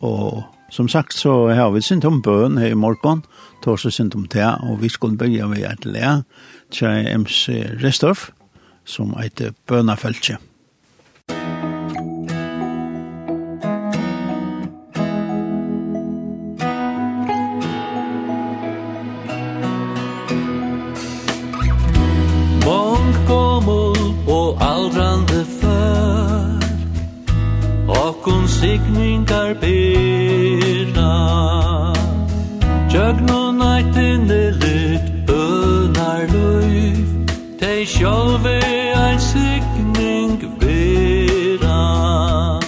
Og som sagt så har vi synt om bøn her i morgen, tors og synt om det, og vi skulle begynne ved et le til MC Restorff, som heter Bønafeltje. meg sjálve ein signing vera.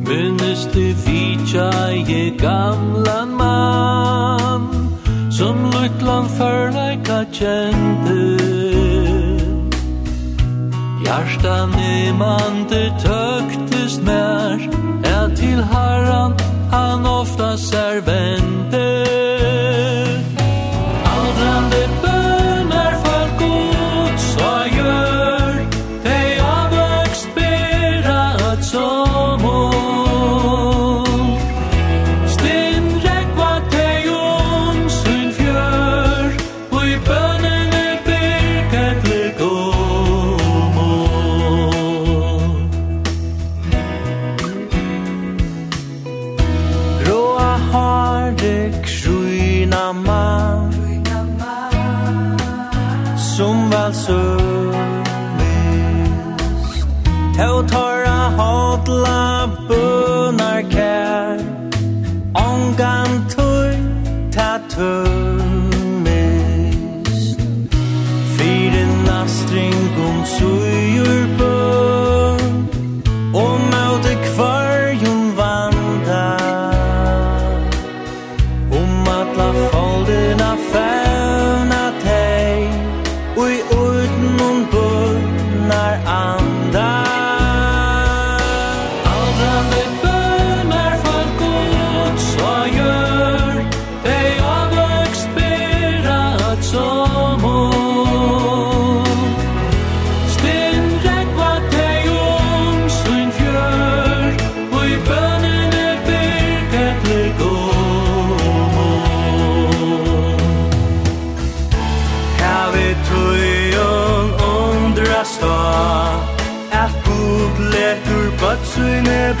Minnest du vitja je gamlan mann Som lutlan förleika kjente. Hjärsta nemande tøktest mer Er til harran han ofta ser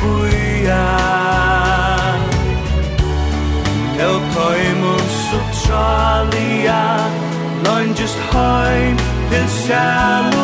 buia El toimum sutralia Loin just heim til salu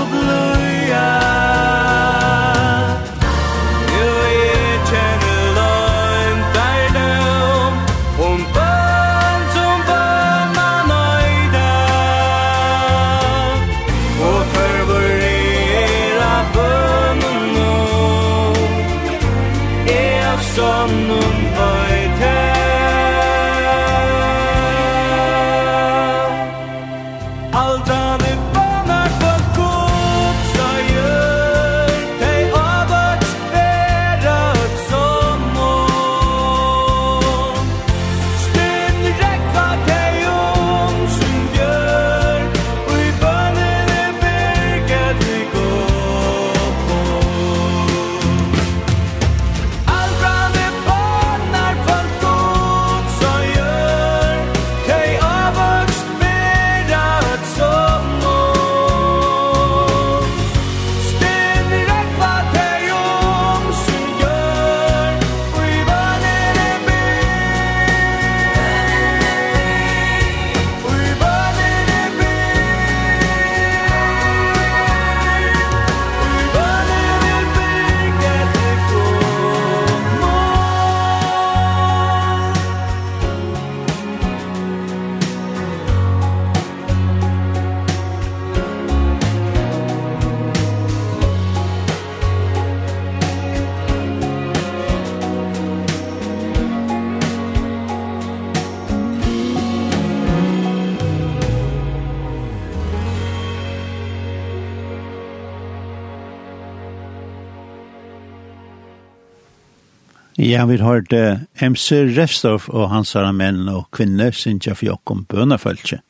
Ja, vi har det MC Refstorff og hans herre menn og kvinner, Sintja Fjokkom, bønafølse.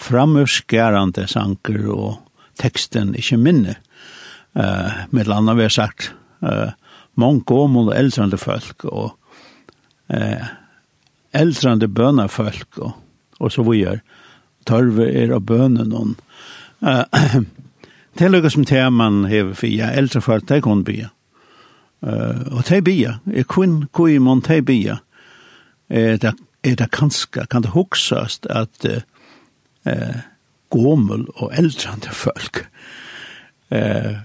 Framørskerande sanker og teksten ikke minne. Uh, med landa vi har sagt, uh, mange gommel og eldrande folk og uh, eldrande bønafolk og, og så vi gjør. Tørve er av bønen og uh, til lykkes som temaen hever vi, ja, eldre folk, det kan kun Uh, og det bia, er kun kui mon det bia, er det, er det kanska, kan det hoksast at uh, gommel og eldrande folk, uh,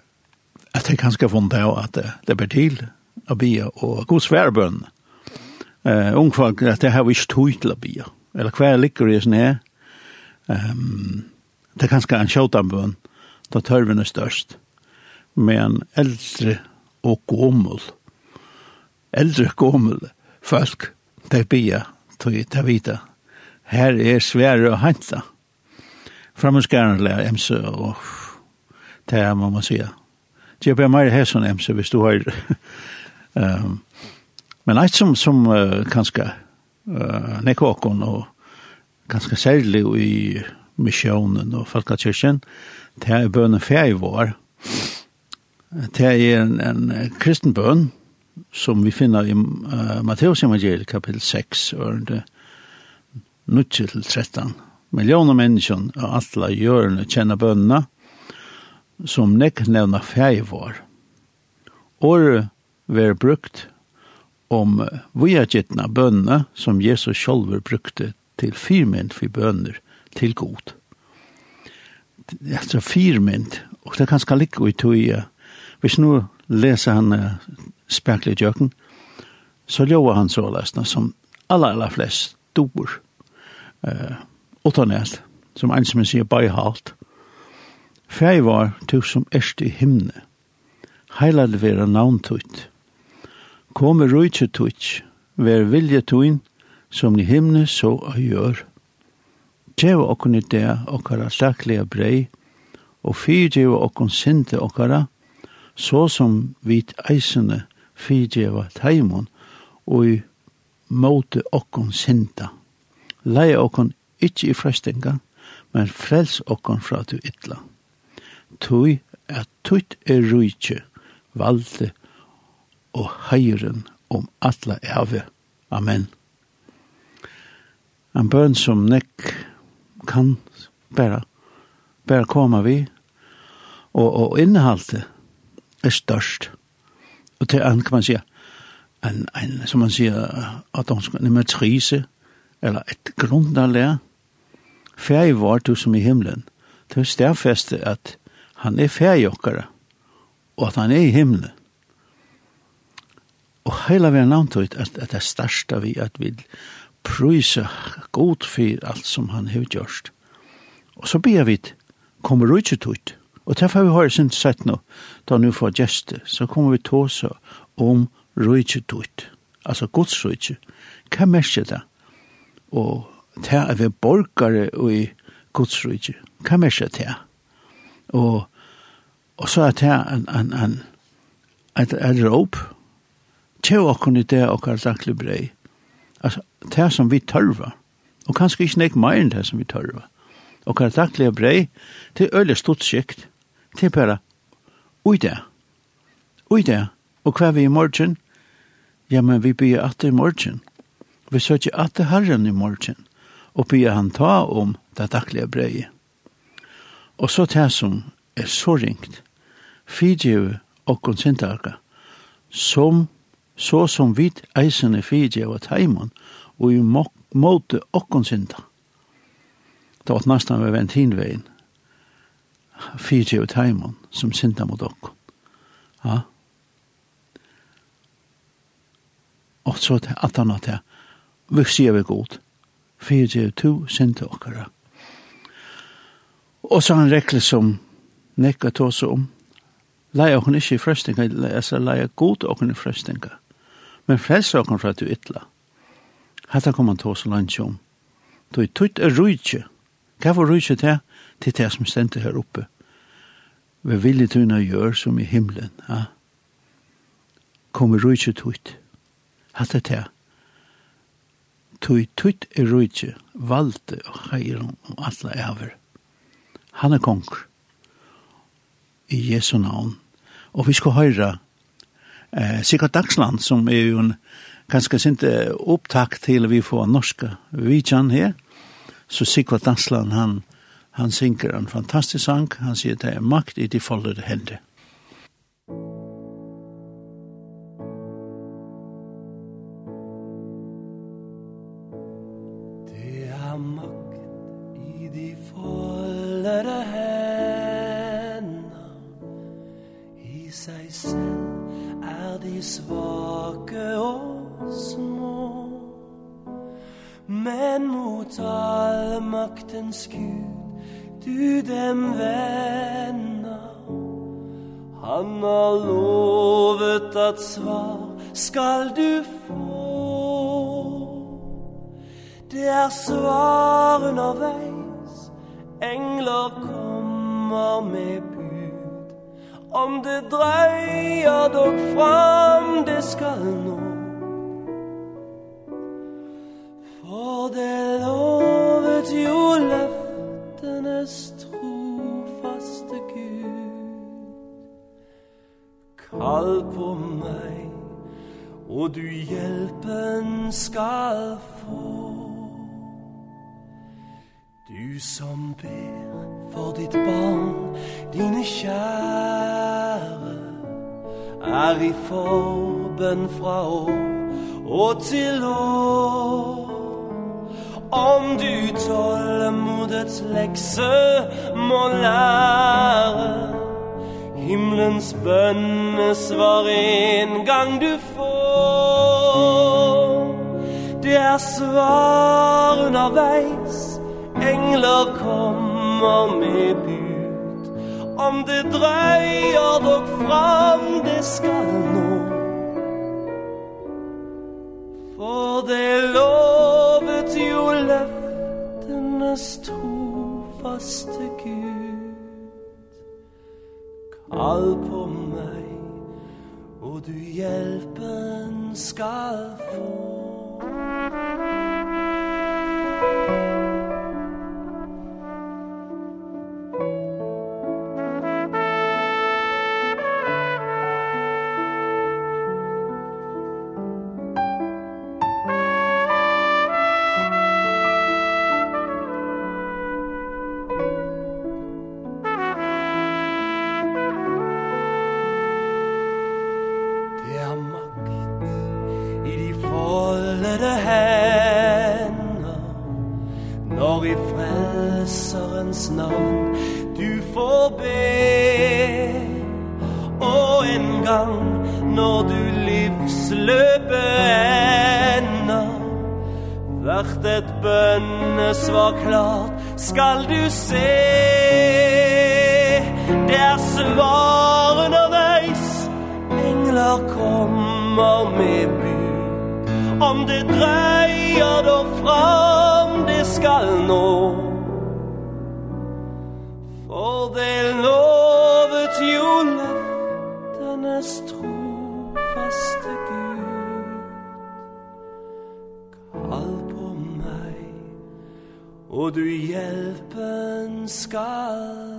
at det kanska funnet av at det, det ber til å bia og god sværbønn. Uh, ungfag, at det har vi ikke tog til å bia, eller hver ligger i sånn her, um, det er kanska en sjåtanbønn, da tørven er størst, men eldre og gommel. Eldre gommel folk, de bia, de vita. Her er svære å henta. Framskaren lær emse og det er man må sige. Det er mer her som emse hvis du har um, Men alt som, som uh, kanskje uh, nekåkon og ganske særlig i misjonen og folkakirken, det er bønnen fjei vår. Det er en, en kristen bøn som vi finner i uh, Matteus evangeliet kapitel 6 og det nuttje til 13. Millioner mennesker og alle hjørne kjenner bønene som nekk nevna fei vår. Året ver brukt om vujagittna bønene som Jesus sjolver brukte til firmynd for bønner til god. Altså firmynd, og det kan skal litt i tog Hvis nå leser han uh, Sperkelig Jøkken, så lover han så løsene som aller, aller flest doer. Uh, Åttanest, som en som sier beihalt. Fær var til som erst i himne. Heilad vera navn tutt. Kom rujtje tutt, ver vilje tuin, som i himne så a gjør. Tjeva okkon i det okkara saklega brei, og fyrtjeva okkon sinte okkara, så som vit eisene fyrtjeva teimon og i måte okkon sinta. Leie okkon ikkje i frestinga, men frels okkon fra du ytla. Tui at tutt er rujtje, valde og heiren om atla eve. Amen. En bøn som nekk kan bæra, bæra koma vi, og, og innehalte er størst. Og til andet kan man sige, en, en, som man sier, at hun skal nemme trise, eller et grunderlære, ferie var du som i himmelen, Det er stærfeste, at han er færdigjokkere, og at han er i himmelen. Og heila vi har navnt ut at, at det største vi at vi prøyse god for alt som han har gjort. Og så ber vi, kommer ut ut ut Og derfor har vi hørt sin sett nå, da nu får gjester, så kommer vi til oss om rujtjutut, altså gods rujtje. Hva merker det? Og det er vi borgare i gods rujtje. Hva merker det? Og, og så er det en, en, en, et, et råp, til å kunne det og daglig brei. Altså, det som vi tørver, og kanskje ikke nek mer enn det som vi tørver. Og daglig brei, det er øyelig stort sikt, til bare, ui det, ui det, og hva vi i morgen? Ja, men vi blir at i morgen. Vi søker at det herren i morgen, og blir han ta om det daglige breie. Og så det som er så ringt, fyrtjeve og konsentaka, som så som vit eisene fyrtjeve og teimon, og i måte og konsentak. Det var nesten ved ventinveien fyrtje og taimon som synda mot okko. Ja. Og så til at han at jeg vuxi jeg god. Fyrtje og to synda okkara. Og så han rekle som nekka tås om. Leia okkur ikkje i frøstinga, altså leia god okkur i frøstinga. Men frelser okkur fra at du ytla. Hatta kom han tås tåse landsjom. Du er tutt er rujtje Hva var rysje til? Til det som stendte her oppe. Vi vilje tunna gjør som i himmelen. Ja? Kommer rysje tutt. Hatt det til. Tui tutt er rysje, valde og heier om alle æver. Han er konger. I Jesu navn. Og vi skal høre eh, Sigurd Dagsland, som er jo en ganske sinte opptak til vi får norska vidjan her så Sigvard Dansland han, han synker en fantastisk sang, han sier det er makt i de foldede hender. svar skal du få. Det er svar underveis Engler kommer med bud. Om det dreier dog fram det skal nå. For det lovet jo løftenes kall på mig Och du hjälpen skall få. Du som ber för ditt barn, dine kjære Er i forben fra år og til år. Om du tålmodets lekse må lære Himlens bønnesvar en gang du får. Det er svar underveis Engler kommer med bud. Om det drøyer dog fram det skal nå. For det lovet jo løftenes trofaste all på meg og du hjelpen skal få. du se. Der svar av veis Engler kommer med bud. Om det dreier då fram Det skal nå Og du hjelpen skal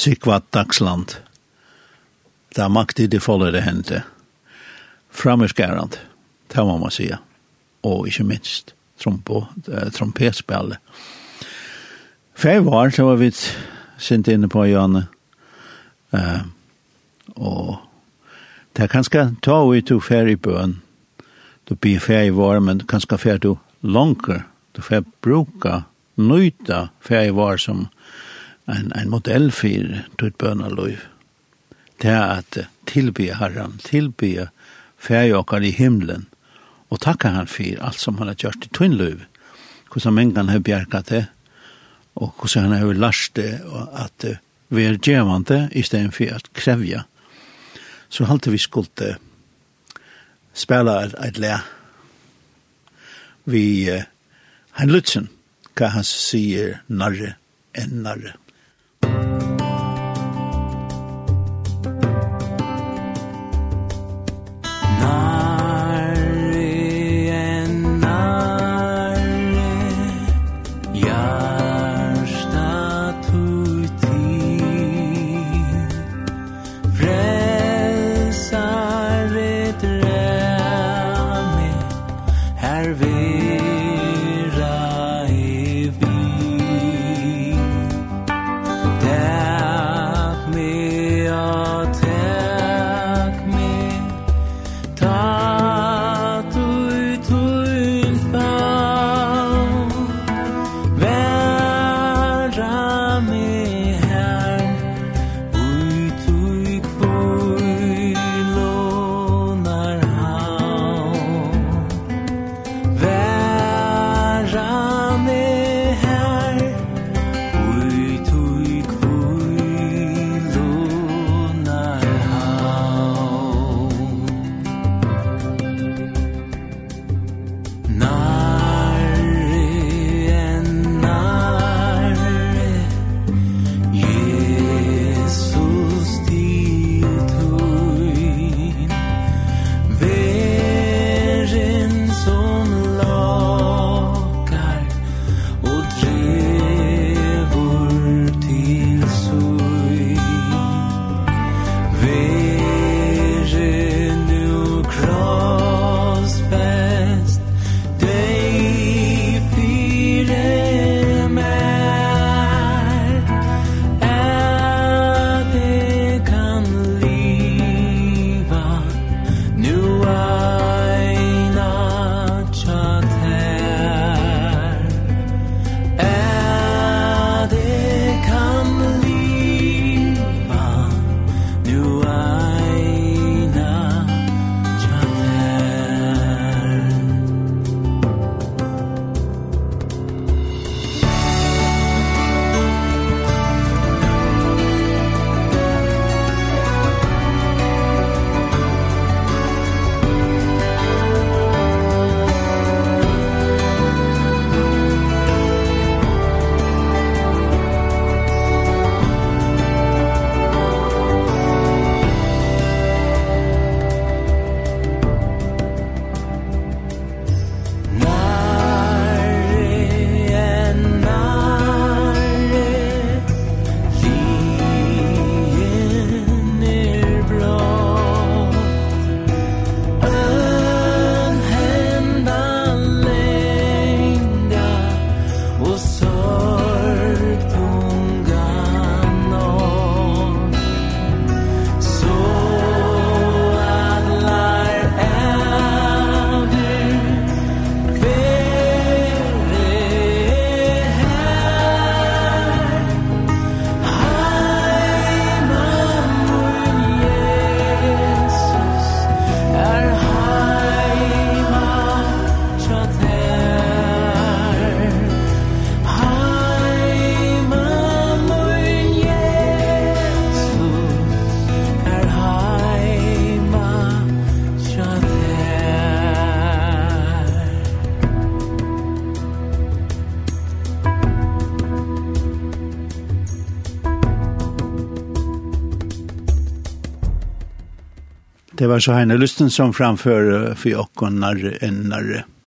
Sikvat Dagsland. Det er maktig det folder det hendte. Frammerskærand, det må man sige. Og ikke minst trompo, og trompetspillet. Fem var, så var vi sint inne på Janne. Uh, og det er kanskje ta vi to og fær i bøen. Du blir fær i var, men kanskje fer du langer. Du fer bruka, nøyta fær i var som en, en modell for tog bønaløy. Det er at tilby herren, tilby færjåkar i himlen, og takka han for alt som han har gjort i tunnløy. Hvordan mengan har bjergat det, og hvordan han har lært det, og at vi er djevande i stedet for at krevja. Så halte vi skulle spela et, et lær. Vi, uh, han lutzen, hva han sier narre enn narre. var så här lysten som framför för och narre en.